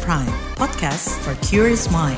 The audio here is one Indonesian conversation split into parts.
Prime, podcast for curious mind.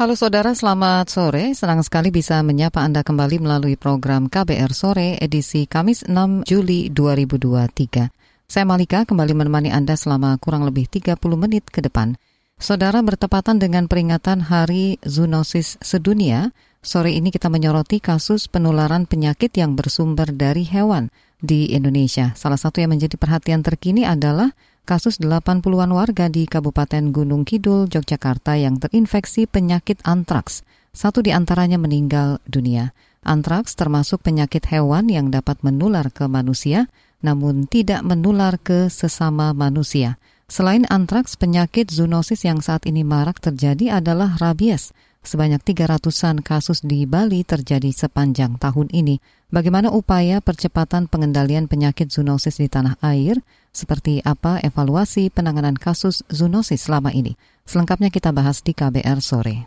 Halo saudara, selamat sore. Senang sekali bisa menyapa Anda kembali melalui program KBR Sore edisi Kamis 6 Juli 2023. Saya Malika kembali menemani Anda selama kurang lebih 30 menit ke depan. Saudara bertepatan dengan peringatan Hari Zoonosis Sedunia, sore ini kita menyoroti kasus penularan penyakit yang bersumber dari hewan di Indonesia. Salah satu yang menjadi perhatian terkini adalah kasus 80-an warga di Kabupaten Gunung Kidul, Yogyakarta yang terinfeksi penyakit antraks. Satu di antaranya meninggal dunia. Antraks termasuk penyakit hewan yang dapat menular ke manusia, namun tidak menular ke sesama manusia. Selain antraks, penyakit zoonosis yang saat ini marak terjadi adalah rabies. Sebanyak 300-an kasus di Bali terjadi sepanjang tahun ini. Bagaimana upaya percepatan pengendalian penyakit zoonosis di tanah air? Seperti apa evaluasi penanganan kasus zoonosis selama ini? Selengkapnya kita bahas di KBR sore.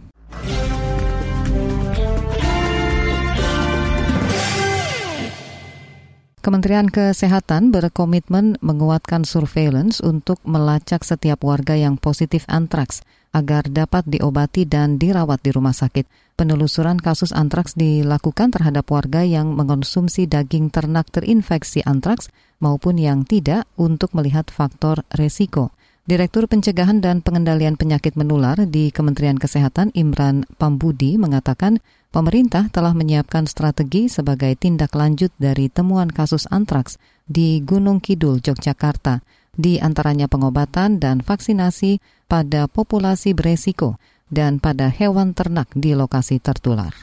Kementerian Kesehatan berkomitmen menguatkan surveillance untuk melacak setiap warga yang positif antraks agar dapat diobati dan dirawat di rumah sakit. Penelusuran kasus antraks dilakukan terhadap warga yang mengonsumsi daging ternak terinfeksi antraks maupun yang tidak untuk melihat faktor resiko. Direktur Pencegahan dan Pengendalian Penyakit Menular di Kementerian Kesehatan Imran Pambudi mengatakan pemerintah telah menyiapkan strategi sebagai tindak lanjut dari temuan kasus antraks di Gunung Kidul, Yogyakarta, di antaranya pengobatan dan vaksinasi pada populasi beresiko dan pada hewan ternak di lokasi tertular.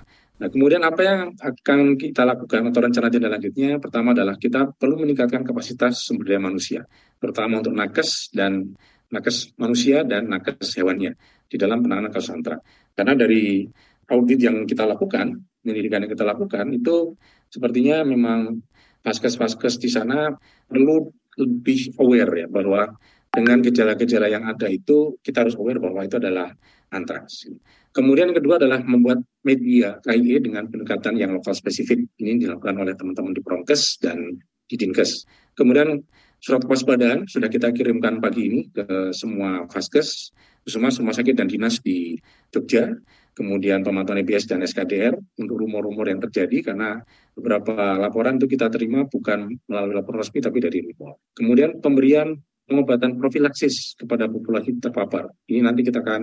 Nah, kemudian apa yang akan kita lakukan atau rencana tindak lanjutnya? Pertama adalah kita perlu meningkatkan kapasitas sumber daya manusia, terutama untuk nakes dan nakes manusia dan nakes hewannya di dalam penanganan kasus antraks. Karena dari audit yang kita lakukan, penyelidikan yang kita lakukan itu sepertinya memang vaskes-vaskes di sana perlu lebih aware ya bahwa dengan gejala-gejala yang ada itu kita harus aware bahwa itu adalah antraks. Kemudian yang kedua adalah membuat media KIE dengan pendekatan yang lokal spesifik. Ini dilakukan oleh teman-teman di Prongkes dan di Dinkes. Kemudian surat kewaspadaan sudah kita kirimkan pagi ini ke semua vaskes, semua rumah sakit dan dinas di Jogja, kemudian pemantauan EBS dan SKDR untuk rumor-rumor yang terjadi karena beberapa laporan itu kita terima bukan melalui laporan resmi tapi dari rumor. Kemudian pemberian pengobatan profilaksis kepada populasi terpapar. Ini nanti kita akan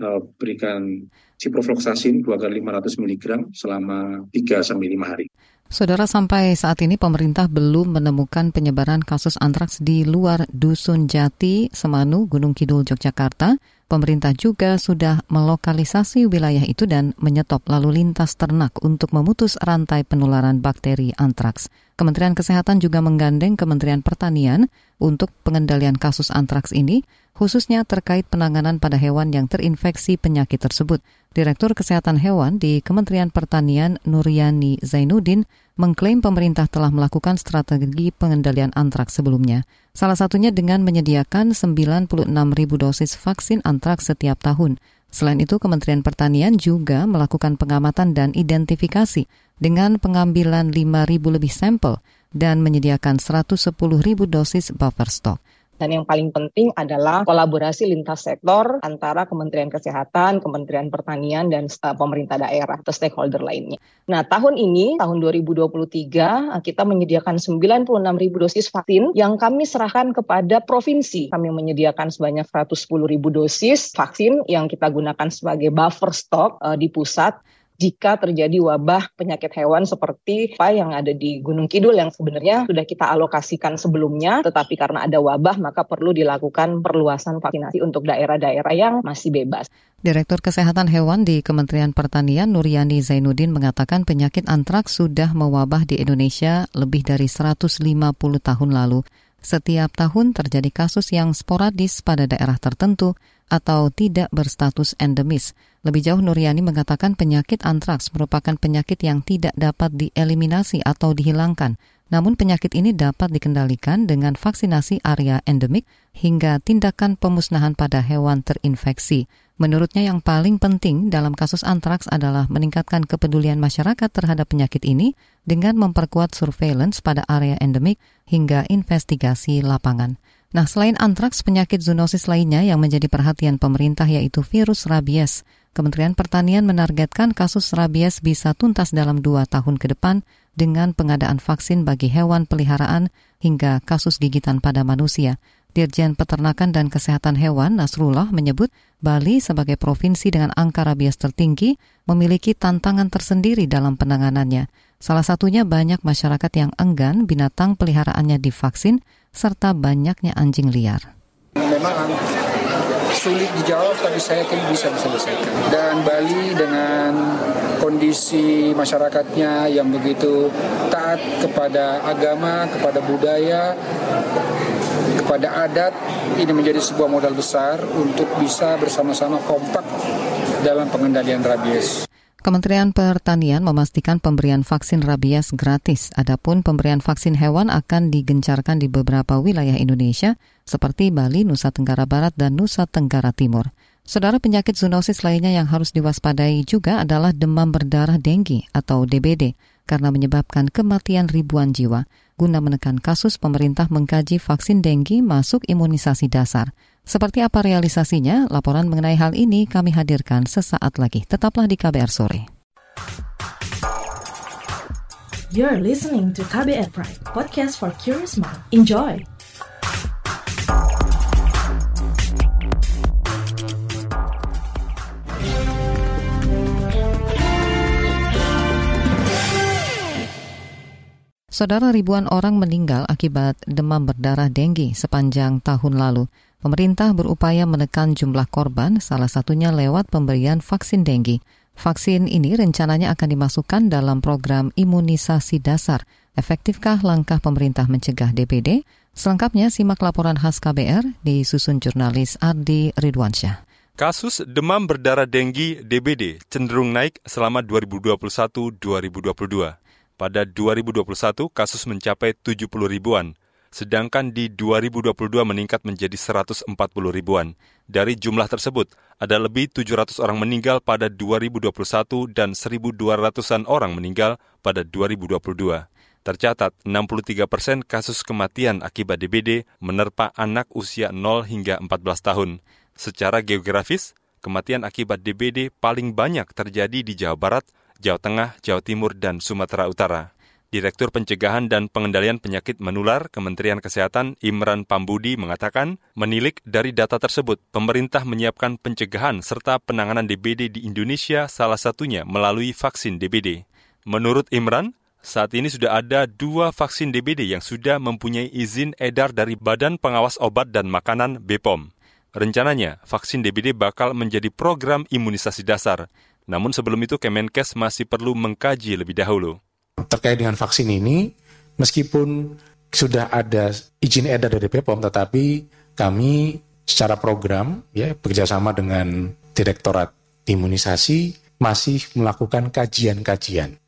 uh, berikan ciprofloxacin 2 kali 500 mg selama 3 sampai 5 hari. Saudara, sampai saat ini pemerintah belum menemukan penyebaran kasus antraks di luar Dusun Jati, Semanu, Gunung Kidul, Yogyakarta. Pemerintah juga sudah melokalisasi wilayah itu dan menyetop lalu lintas ternak untuk memutus rantai penularan bakteri antraks. Kementerian Kesehatan juga menggandeng Kementerian Pertanian untuk pengendalian kasus antraks ini, khususnya terkait penanganan pada hewan yang terinfeksi penyakit tersebut. Direktur Kesehatan Hewan di Kementerian Pertanian Nuryani Zainuddin mengklaim pemerintah telah melakukan strategi pengendalian antraks sebelumnya. Salah satunya dengan menyediakan 96 ribu dosis vaksin antraks setiap tahun. Selain itu, Kementerian Pertanian juga melakukan pengamatan dan identifikasi dengan pengambilan 5 ribu lebih sampel dan menyediakan 110 ribu dosis buffer stock. Dan yang paling penting adalah kolaborasi lintas sektor antara Kementerian Kesehatan, Kementerian Pertanian, dan pemerintah daerah atau stakeholder lainnya. Nah, tahun ini, tahun 2023, kita menyediakan 96 ribu dosis vaksin yang kami serahkan kepada provinsi. Kami menyediakan sebanyak 110 ribu dosis vaksin yang kita gunakan sebagai buffer stock uh, di pusat jika terjadi wabah penyakit hewan seperti apa yang ada di Gunung Kidul yang sebenarnya sudah kita alokasikan sebelumnya, tetapi karena ada wabah maka perlu dilakukan perluasan vaksinasi untuk daerah-daerah yang masih bebas. Direktur Kesehatan Hewan di Kementerian Pertanian Nuryani Zainuddin mengatakan penyakit antraks sudah mewabah di Indonesia lebih dari 150 tahun lalu. Setiap tahun terjadi kasus yang sporadis pada daerah tertentu atau tidak berstatus endemis. Lebih jauh Nuryani mengatakan penyakit antraks merupakan penyakit yang tidak dapat dieliminasi atau dihilangkan. Namun penyakit ini dapat dikendalikan dengan vaksinasi area endemik hingga tindakan pemusnahan pada hewan terinfeksi. Menurutnya yang paling penting dalam kasus antraks adalah meningkatkan kepedulian masyarakat terhadap penyakit ini dengan memperkuat surveillance pada area endemik hingga investigasi lapangan. Nah, selain antraks, penyakit zoonosis lainnya yang menjadi perhatian pemerintah yaitu virus rabies. Kementerian Pertanian menargetkan kasus rabies bisa tuntas dalam dua tahun ke depan dengan pengadaan vaksin bagi hewan peliharaan hingga kasus gigitan pada manusia. Dirjen Peternakan dan Kesehatan Hewan Nasrullah menyebut Bali sebagai provinsi dengan angka rabies tertinggi memiliki tantangan tersendiri dalam penanganannya. Salah satunya banyak masyarakat yang enggan binatang peliharaannya divaksin serta banyaknya anjing liar. Memang sulit dijawab tapi saya kira bisa diselesaikan. Dan Bali dengan kondisi masyarakatnya yang begitu taat kepada agama, kepada budaya, kepada adat ini menjadi sebuah modal besar untuk bisa bersama-sama kompak dalam pengendalian rabies. Kementerian Pertanian memastikan pemberian vaksin rabies gratis. Adapun pemberian vaksin hewan akan digencarkan di beberapa wilayah Indonesia seperti Bali, Nusa Tenggara Barat, dan Nusa Tenggara Timur. Saudara penyakit zoonosis lainnya yang harus diwaspadai juga adalah demam berdarah denggi atau DBD karena menyebabkan kematian ribuan jiwa. Guna menekan kasus, pemerintah mengkaji vaksin denggi masuk imunisasi dasar. Seperti apa realisasinya? Laporan mengenai hal ini kami hadirkan sesaat lagi. Tetaplah di KBR sore. You're listening to KBR Pride, podcast for curious mind. Enjoy. Saudara ribuan orang meninggal akibat demam berdarah denggi sepanjang tahun lalu. Pemerintah berupaya menekan jumlah korban, salah satunya lewat pemberian vaksin denggi. Vaksin ini rencananya akan dimasukkan dalam program imunisasi dasar. Efektifkah langkah pemerintah mencegah DPD? Selengkapnya simak laporan khas KBR disusun jurnalis Ardi Ridwansyah. Kasus demam berdarah denggi DBD cenderung naik selama 2021-2022. Pada 2021, kasus mencapai 70 ribuan sedangkan di 2022 meningkat menjadi 140 ribuan. Dari jumlah tersebut, ada lebih 700 orang meninggal pada 2021 dan 1.200-an orang meninggal pada 2022. Tercatat 63 persen kasus kematian akibat DBD menerpa anak usia 0 hingga 14 tahun. Secara geografis, kematian akibat DBD paling banyak terjadi di Jawa Barat, Jawa Tengah, Jawa Timur, dan Sumatera Utara. Direktur Pencegahan dan Pengendalian Penyakit Menular Kementerian Kesehatan Imran Pambudi mengatakan, menilik dari data tersebut, pemerintah menyiapkan pencegahan serta penanganan DBD di Indonesia salah satunya melalui vaksin DBD. Menurut Imran, saat ini sudah ada dua vaksin DBD yang sudah mempunyai izin edar dari Badan Pengawas Obat dan Makanan BPOM. Rencananya, vaksin DBD bakal menjadi program imunisasi dasar. Namun sebelum itu Kemenkes masih perlu mengkaji lebih dahulu terkait dengan vaksin ini, meskipun sudah ada izin edar dari BPOM, tetapi kami secara program ya bekerjasama dengan Direktorat Imunisasi masih melakukan kajian-kajian.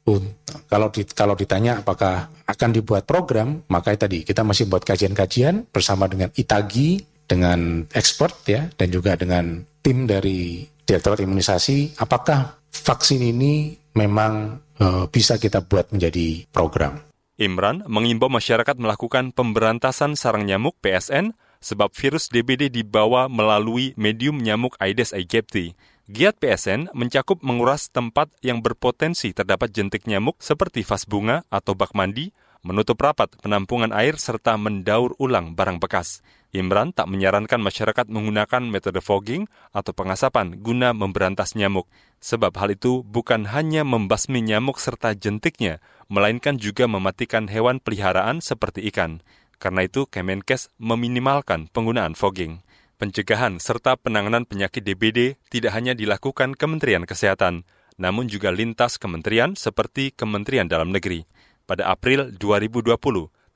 Kalau di, kalau ditanya apakah akan dibuat program, maka tadi kita masih buat kajian-kajian bersama dengan Itagi, dengan expert ya, dan juga dengan tim dari Direktorat Imunisasi, apakah vaksin ini memang uh, bisa kita buat menjadi program. Imran mengimbau masyarakat melakukan pemberantasan sarang nyamuk PSN sebab virus DBD dibawa melalui medium nyamuk Aedes aegypti. Giat PSN mencakup menguras tempat yang berpotensi terdapat jentik nyamuk seperti vas bunga atau bak mandi, menutup rapat penampungan air serta mendaur ulang barang bekas. Imran tak menyarankan masyarakat menggunakan metode fogging atau pengasapan guna memberantas nyamuk, sebab hal itu bukan hanya membasmi nyamuk serta jentiknya, melainkan juga mematikan hewan peliharaan seperti ikan. Karena itu, Kemenkes meminimalkan penggunaan fogging. Pencegahan serta penanganan penyakit DBD tidak hanya dilakukan Kementerian Kesehatan, namun juga lintas kementerian seperti Kementerian Dalam Negeri. Pada April 2020,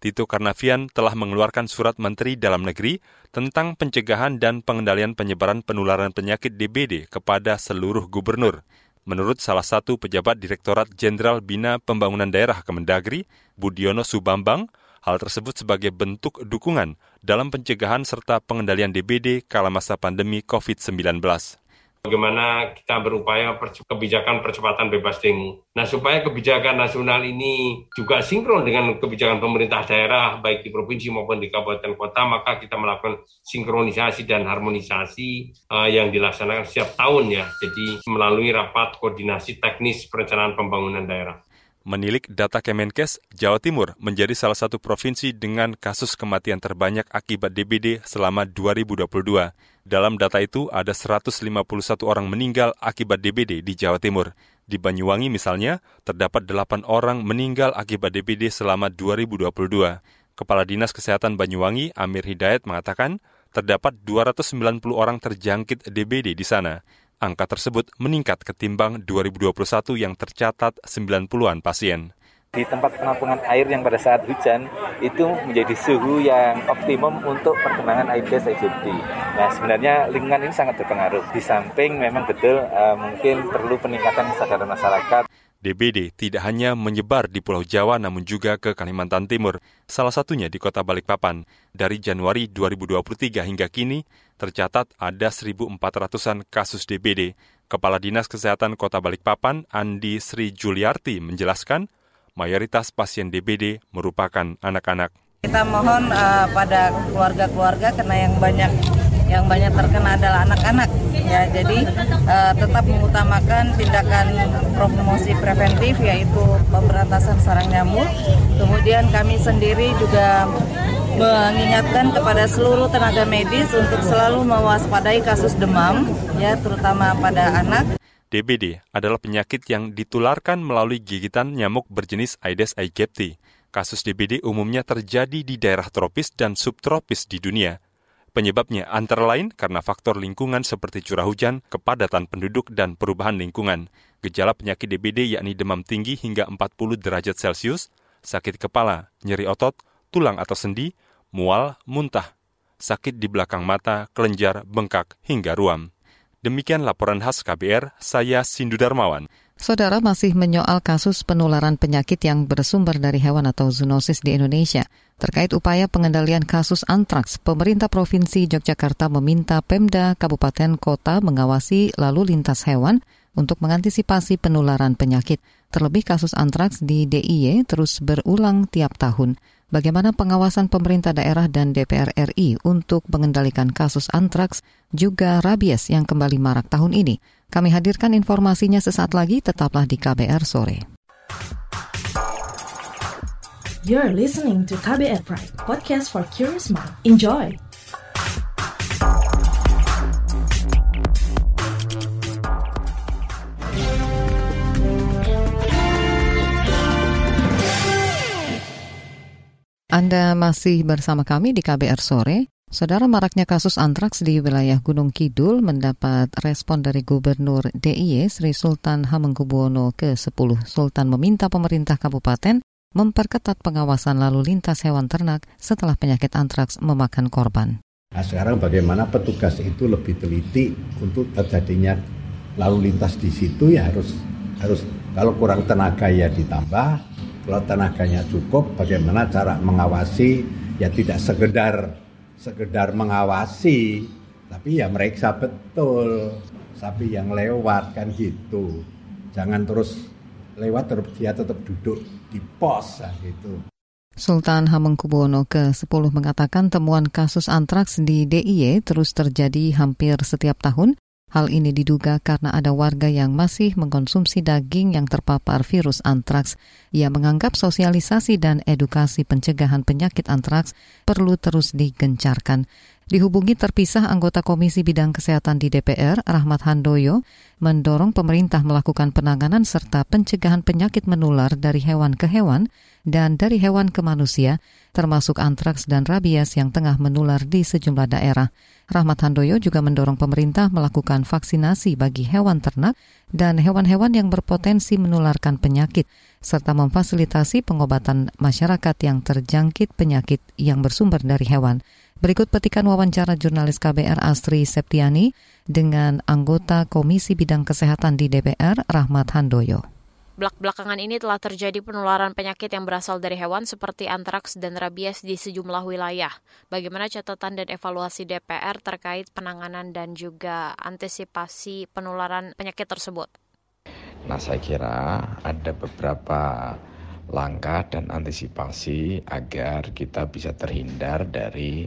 Tito Karnavian telah mengeluarkan surat Menteri Dalam Negeri tentang pencegahan dan pengendalian penyebaran penularan penyakit DBD kepada seluruh gubernur. Menurut salah satu pejabat Direktorat Jenderal Bina Pembangunan Daerah Kemendagri, Budiono Subambang, hal tersebut sebagai bentuk dukungan dalam pencegahan serta pengendalian DBD kala masa pandemi COVID-19. Bagaimana kita berupaya kebijakan percepatan bebas dengue. Nah, supaya kebijakan nasional ini juga sinkron dengan kebijakan pemerintah daerah, baik di provinsi maupun di kabupaten kota, maka kita melakukan sinkronisasi dan harmonisasi uh, yang dilaksanakan setiap tahun ya. Jadi melalui rapat koordinasi teknis perencanaan pembangunan daerah. Menilik data Kemenkes, Jawa Timur menjadi salah satu provinsi dengan kasus kematian terbanyak akibat DBD selama 2022. Dalam data itu ada 151 orang meninggal akibat DBD di Jawa Timur. Di Banyuwangi misalnya, terdapat 8 orang meninggal akibat DBD selama 2022. Kepala Dinas Kesehatan Banyuwangi, Amir Hidayat mengatakan, terdapat 290 orang terjangkit DBD di sana. Angka tersebut meningkat ketimbang 2021 yang tercatat 90-an pasien. Di tempat penampungan air yang pada saat hujan itu menjadi suhu yang optimum untuk perkembangan Aedes aegypti. Nah sebenarnya lingkungan ini sangat berpengaruh. Di samping memang betul uh, mungkin perlu peningkatan kesadaran masyarakat. DBD tidak hanya menyebar di Pulau Jawa namun juga ke Kalimantan Timur, salah satunya di kota Balikpapan. Dari Januari 2023 hingga kini, tercatat ada 1.400-an kasus DBD. Kepala Dinas Kesehatan Kota Balikpapan, Andi Sri Juliarti, menjelaskan mayoritas pasien DBD merupakan anak-anak. Kita mohon uh, pada keluarga-keluarga karena yang banyak yang banyak terkena adalah anak-anak ya jadi uh, tetap mengutamakan tindakan promosi preventif yaitu pemberantasan sarang nyamuk kemudian kami sendiri juga mengingatkan kepada seluruh tenaga medis untuk selalu mewaspadai kasus demam ya terutama pada anak DBD adalah penyakit yang ditularkan melalui gigitan nyamuk berjenis Aedes aegypti. Kasus DBD umumnya terjadi di daerah tropis dan subtropis di dunia. Penyebabnya antara lain karena faktor lingkungan seperti curah hujan, kepadatan penduduk, dan perubahan lingkungan. Gejala penyakit DBD yakni demam tinggi hingga 40 derajat Celcius, sakit kepala, nyeri otot, tulang atau sendi, mual, muntah, sakit di belakang mata, kelenjar, bengkak, hingga ruam. Demikian laporan khas KBR, saya Sindu Darmawan. Saudara masih menyoal kasus penularan penyakit yang bersumber dari hewan atau zoonosis di Indonesia. Terkait upaya pengendalian kasus antraks, pemerintah Provinsi Yogyakarta meminta Pemda Kabupaten Kota mengawasi lalu lintas hewan untuk mengantisipasi penularan penyakit. Terlebih kasus antraks di DIY terus berulang tiap tahun. Bagaimana pengawasan pemerintah daerah dan DPR RI untuk mengendalikan kasus antraks juga rabies yang kembali marak tahun ini? Kami hadirkan informasinya sesaat lagi, tetaplah di KBR sore. You're listening to KBR Pride, podcast for curious mind. Enjoy! Anda masih bersama kami di KBR Sore. Saudara maraknya kasus antraks di wilayah Gunung Kidul mendapat respon dari Gubernur DIY Sri Sultan Hamengkubuwono ke-10. Sultan meminta pemerintah kabupaten memperketat pengawasan lalu lintas hewan ternak setelah penyakit antraks memakan korban. Nah sekarang bagaimana petugas itu lebih teliti untuk terjadinya lalu lintas di situ ya harus harus kalau kurang tenaga ya ditambah, kalau tenaganya cukup, bagaimana cara mengawasi? Ya tidak sekedar sekedar mengawasi, tapi ya mereka betul sapi yang lewat kan gitu. Jangan terus lewat terus dia tetap duduk di pos gitu. Sultan Hamengkubuwono ke-10 mengatakan temuan kasus antraks di DIY terus terjadi hampir setiap tahun Hal ini diduga karena ada warga yang masih mengkonsumsi daging yang terpapar virus antraks. Ia menganggap sosialisasi dan edukasi pencegahan penyakit antraks perlu terus digencarkan. Dihubungi terpisah anggota Komisi Bidang Kesehatan di DPR, Rahmat Handoyo, mendorong pemerintah melakukan penanganan serta pencegahan penyakit menular dari hewan ke hewan dan dari hewan ke manusia, termasuk antraks dan rabies yang tengah menular di sejumlah daerah. Rahmat Handoyo juga mendorong pemerintah melakukan vaksinasi bagi hewan ternak dan hewan-hewan yang berpotensi menularkan penyakit, serta memfasilitasi pengobatan masyarakat yang terjangkit penyakit yang bersumber dari hewan. Berikut petikan wawancara jurnalis KBR Astri Septiani dengan anggota Komisi Bidang Kesehatan di DPR, Rahmat Handoyo. Belak-belakangan ini telah terjadi penularan penyakit yang berasal dari hewan seperti antraks dan rabies di sejumlah wilayah. Bagaimana catatan dan evaluasi DPR terkait penanganan dan juga antisipasi penularan penyakit tersebut? Nah, saya kira ada beberapa langkah dan antisipasi agar kita bisa terhindar dari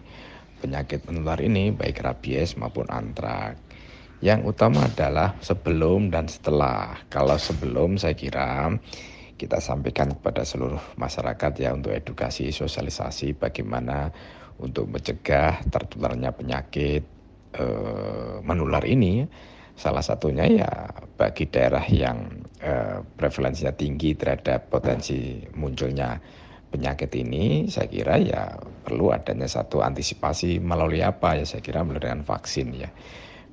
penyakit menular ini, baik rabies maupun antrak. Yang utama adalah sebelum dan setelah. Kalau sebelum saya kira kita sampaikan kepada seluruh masyarakat ya untuk edukasi sosialisasi bagaimana untuk mencegah tertularnya penyakit e, menular ini. Salah satunya ya bagi daerah yang e, prevalensinya tinggi terhadap potensi munculnya penyakit ini saya kira ya perlu adanya satu antisipasi melalui apa ya saya kira melalui dengan vaksin ya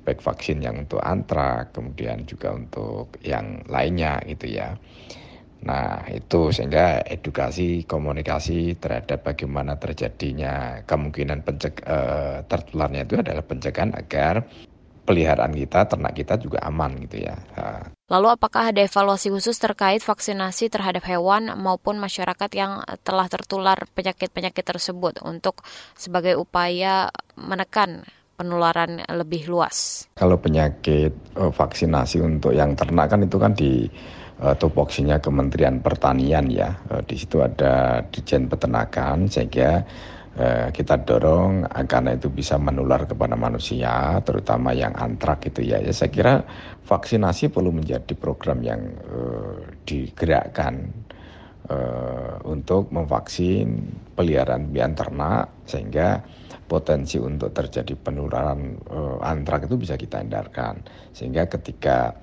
baik vaksin yang untuk antrak, kemudian juga untuk yang lainnya gitu ya. Nah itu sehingga edukasi komunikasi terhadap bagaimana terjadinya kemungkinan penceg uh, tertularnya itu adalah pencegahan agar peliharaan kita, ternak kita juga aman gitu ya. Lalu apakah ada evaluasi khusus terkait vaksinasi terhadap hewan maupun masyarakat yang telah tertular penyakit-penyakit tersebut untuk sebagai upaya menekan penularan lebih luas? Kalau penyakit uh, vaksinasi untuk yang ternak kan itu kan di uh, tupoksinya Kementerian Pertanian ya. Uh, di situ ada Dijen Peternakan sehingga kita dorong agar itu bisa menular kepada manusia, terutama yang antrak itu ya. ya saya kira vaksinasi perlu menjadi program yang uh, digerakkan uh, untuk memvaksin peliharaan bian ternak sehingga potensi untuk terjadi penularan antrak itu bisa kita hindarkan. Sehingga ketika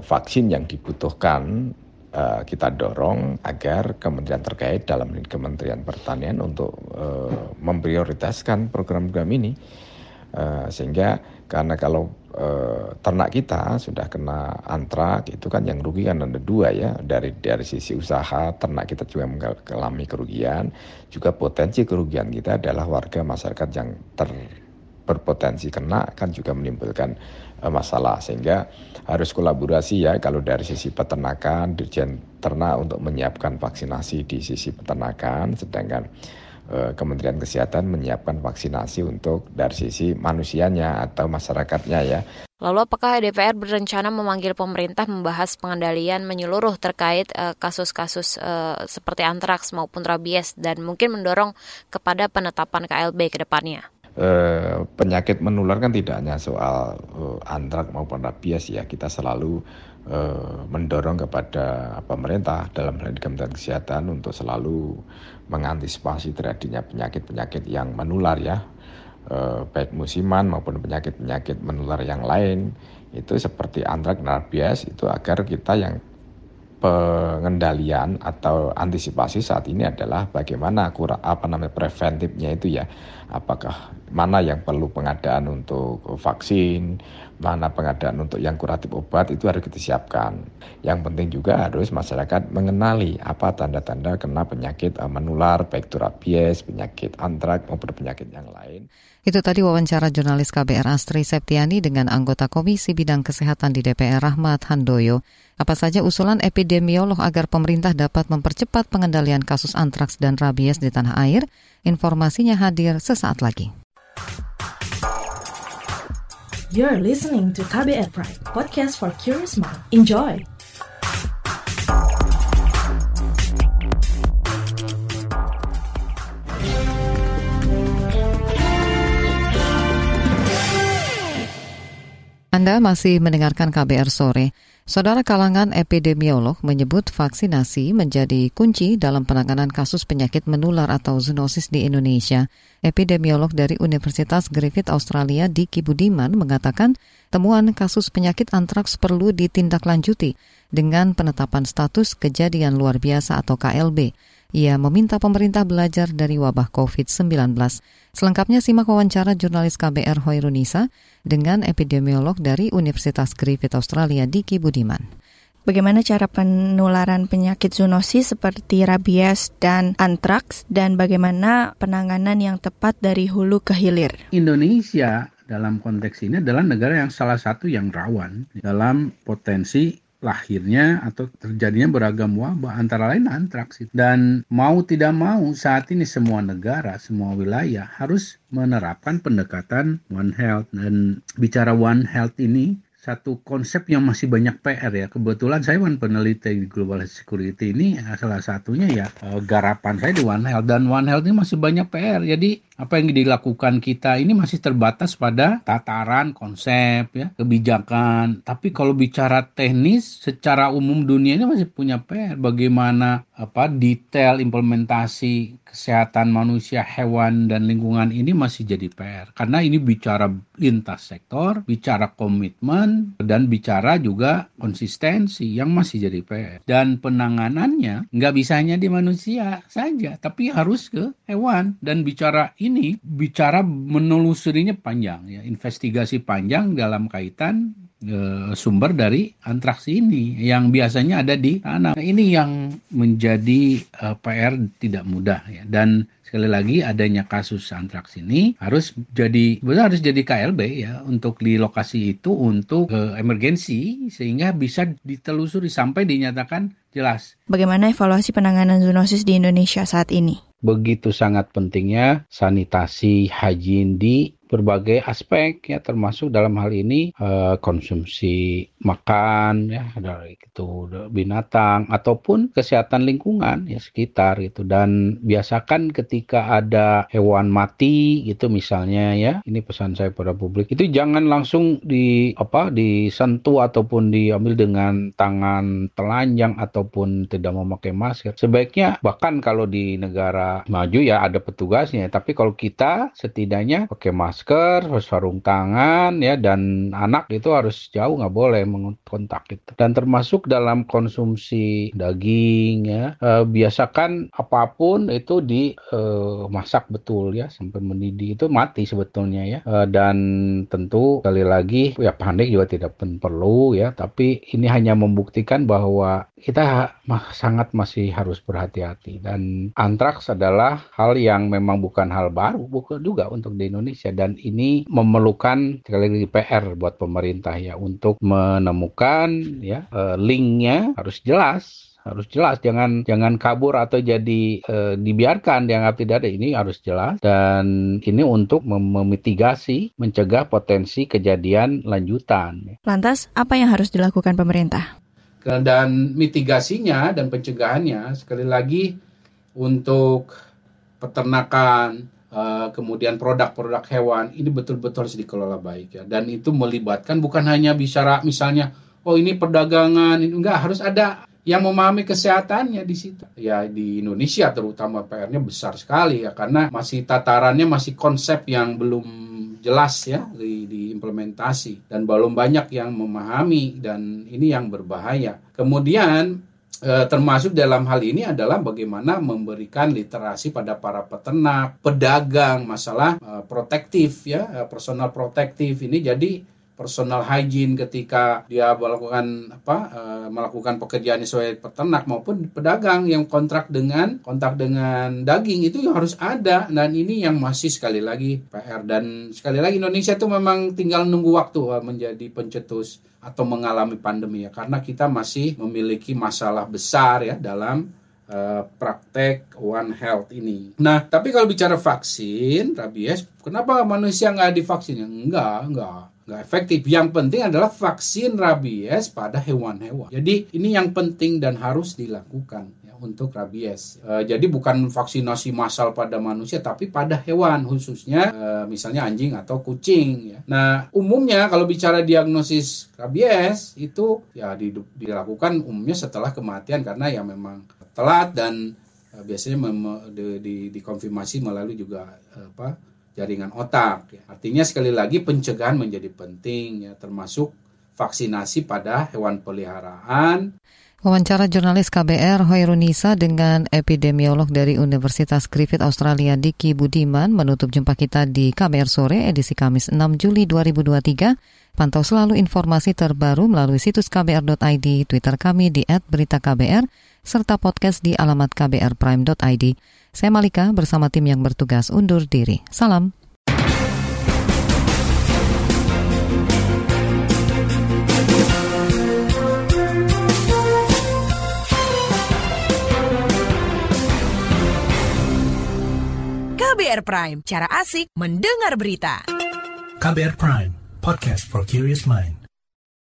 vaksin yang dibutuhkan uh, kita dorong agar kementerian terkait dalam Kementerian Pertanian untuk uh, memprioritaskan program-program ini. Uh, sehingga karena kalau uh, ternak kita sudah kena antrak itu kan yang rugi kan ada dua ya dari dari sisi usaha ternak kita juga mengalami kerugian juga potensi kerugian kita adalah warga masyarakat yang ter berpotensi kena kan juga menimbulkan uh, masalah sehingga harus kolaborasi ya kalau dari sisi peternakan dirjen ternak untuk menyiapkan vaksinasi di sisi peternakan sedangkan Eh, Kementerian Kesehatan menyiapkan vaksinasi untuk dari sisi manusianya atau masyarakatnya ya. Lalu apakah DPR berencana memanggil pemerintah membahas pengendalian menyeluruh terkait eh, kasus-kasus uh, uh, seperti antraks maupun rabies dan mungkin mendorong kepada penetapan KLB ke depannya? Uh, penyakit menular kan tidak hanya soal uh, antrak maupun rabies ya. Kita selalu uh, mendorong kepada pemerintah dalam hal Kementerian Kesehatan untuk selalu mengantisipasi terjadinya penyakit-penyakit yang menular ya, eh, baik musiman maupun penyakit-penyakit menular yang lain. Itu seperti antrak, rabies itu agar kita yang pengendalian atau antisipasi saat ini adalah bagaimana kurang apa namanya preventifnya itu ya. Apakah mana yang perlu pengadaan untuk vaksin mana pengadaan untuk yang kuratif obat itu harus kita siapkan yang penting juga harus masyarakat mengenali apa tanda-tanda kena penyakit eh, menular baik itu rabies penyakit antrak maupun penyakit yang lain itu tadi wawancara jurnalis KBR Astri Septiani dengan anggota Komisi Bidang Kesehatan di DPR Rahmat Handoyo. Apa saja usulan epidemiolog agar pemerintah dapat mempercepat pengendalian kasus antraks dan rabies di tanah air? Informasinya hadir sesaat lagi. You're listening to KBR Pride, podcast for curious mind. Enjoy! Anda masih mendengarkan KBR sore. Saudara kalangan epidemiolog menyebut vaksinasi menjadi kunci dalam penanganan kasus penyakit menular atau zoonosis di Indonesia. Epidemiolog dari Universitas Griffith Australia Diki Budiman mengatakan temuan kasus penyakit antraks perlu ditindaklanjuti dengan penetapan status kejadian luar biasa atau KLB. Ia meminta pemerintah belajar dari wabah COVID-19. Selengkapnya simak wawancara jurnalis KBR Hoirunisa dengan epidemiolog dari Universitas Griffith Australia Diki Budiman. Bagaimana cara penularan penyakit zoonosis seperti rabies dan antraks dan bagaimana penanganan yang tepat dari hulu ke hilir? Indonesia dalam konteks ini adalah negara yang salah satu yang rawan dalam potensi lahirnya atau terjadinya beragam wabah antara lain antraks dan mau tidak mau saat ini semua negara semua wilayah harus menerapkan pendekatan One Health dan bicara One Health ini satu konsep yang masih banyak PR ya. Kebetulan saya kan peneliti di Global Security ini salah satunya ya eh, garapan saya di One Health dan One Health ini masih banyak PR. Jadi apa yang dilakukan kita ini masih terbatas pada tataran konsep ya kebijakan. Tapi kalau bicara teknis secara umum dunia ini masih punya PR bagaimana apa detail implementasi kesehatan manusia hewan dan lingkungan ini masih jadi PR karena ini bicara lintas sektor bicara komitmen dan bicara juga konsistensi yang masih jadi PR dan penanganannya nggak bisa hanya di manusia saja tapi harus ke hewan. Dan bicara ini ini bicara menelusurinya panjang ya, investigasi panjang dalam kaitan e, sumber dari antraks ini yang biasanya ada di tanah. Nah, ini yang menjadi e, PR tidak mudah ya dan sekali lagi adanya kasus antraks ini harus jadi benar harus jadi KLB ya untuk di lokasi itu untuk e, emergensi sehingga bisa ditelusuri sampai dinyatakan jelas. Bagaimana evaluasi penanganan zoonosis di Indonesia saat ini? Begitu sangat pentingnya sanitasi hajin di berbagai aspek ya termasuk dalam hal ini uh, konsumsi makan ya dari itu binatang ataupun kesehatan lingkungan ya sekitar itu dan biasakan ketika ada hewan mati gitu misalnya ya ini pesan saya pada publik itu jangan langsung di apa disentuh ataupun diambil dengan tangan telanjang ataupun tidak memakai masker. Sebaiknya bahkan kalau di negara maju ya ada petugasnya. Tapi kalau kita setidaknya pakai masker masker, harus sarung tangan ya dan anak itu harus jauh nggak boleh mengontak itu. Dan termasuk dalam konsumsi daging ya e, biasakan apa pun itu dimasak eh, e, betul ya sampai mendidih itu mati sebetulnya ya. E, dan tentu sekali lagi ya panik juga tidak perlu ya tapi ini hanya membuktikan bahwa kita sangat masih harus berhati-hati dan antraks adalah hal yang memang bukan hal baru bukan juga untuk di Indonesia dan ini memerlukan sekali lagi PR buat pemerintah ya untuk menemukan ya eh, linknya harus jelas harus jelas jangan jangan kabur atau jadi e, dibiarkan dianggap tidak ada ini harus jelas dan ini untuk mem memitigasi mencegah potensi kejadian lanjutan. Lantas apa yang harus dilakukan pemerintah? dan mitigasinya dan pencegahannya sekali lagi untuk peternakan uh, kemudian produk-produk hewan ini betul-betul harus dikelola baik ya dan itu melibatkan bukan hanya bicara misalnya oh ini perdagangan ini enggak harus ada yang memahami kesehatannya di situ. Ya di Indonesia terutama PR-nya besar sekali ya karena masih tatarannya masih konsep yang belum jelas ya di, diimplementasi dan belum banyak yang memahami dan ini yang berbahaya. Kemudian eh, termasuk dalam hal ini adalah bagaimana memberikan literasi pada para peternak, pedagang, masalah eh, protektif ya, eh, personal protektif ini. Jadi personal hygiene ketika dia melakukan apa uh, melakukan pekerjaan sesuai peternak maupun pedagang yang kontrak dengan kontak dengan daging itu harus ada dan ini yang masih sekali lagi PR dan sekali lagi Indonesia itu memang tinggal nunggu waktu uh, menjadi pencetus atau mengalami pandemi ya karena kita masih memiliki masalah besar ya dalam uh, praktek One Health ini. Nah, tapi kalau bicara vaksin rabies, kenapa manusia nggak divaksin? Enggak, enggak nggak efektif. Yang penting adalah vaksin rabies pada hewan-hewan. Jadi ini yang penting dan harus dilakukan ya, untuk rabies. E, jadi bukan vaksinasi massal pada manusia, tapi pada hewan khususnya e, misalnya anjing atau kucing. Ya. Nah umumnya kalau bicara diagnosis rabies itu ya dilakukan umumnya setelah kematian karena ya memang telat dan e, biasanya di, di, dikonfirmasi melalui juga apa jaringan otak. Ya. Artinya sekali lagi pencegahan menjadi penting ya termasuk vaksinasi pada hewan peliharaan. Wawancara jurnalis KBR Hoirunisa dengan epidemiolog dari Universitas Griffith Australia Diki Budiman menutup jumpa kita di KBR Sore edisi Kamis 6 Juli 2023. Pantau selalu informasi terbaru melalui situs kbr.id, Twitter kami di @beritaKBR, serta podcast di alamat kbrprime.id. Saya Malika bersama tim yang bertugas undur diri. Salam. KBR Prime, cara asik mendengar berita. KBR Prime, podcast for curious mind.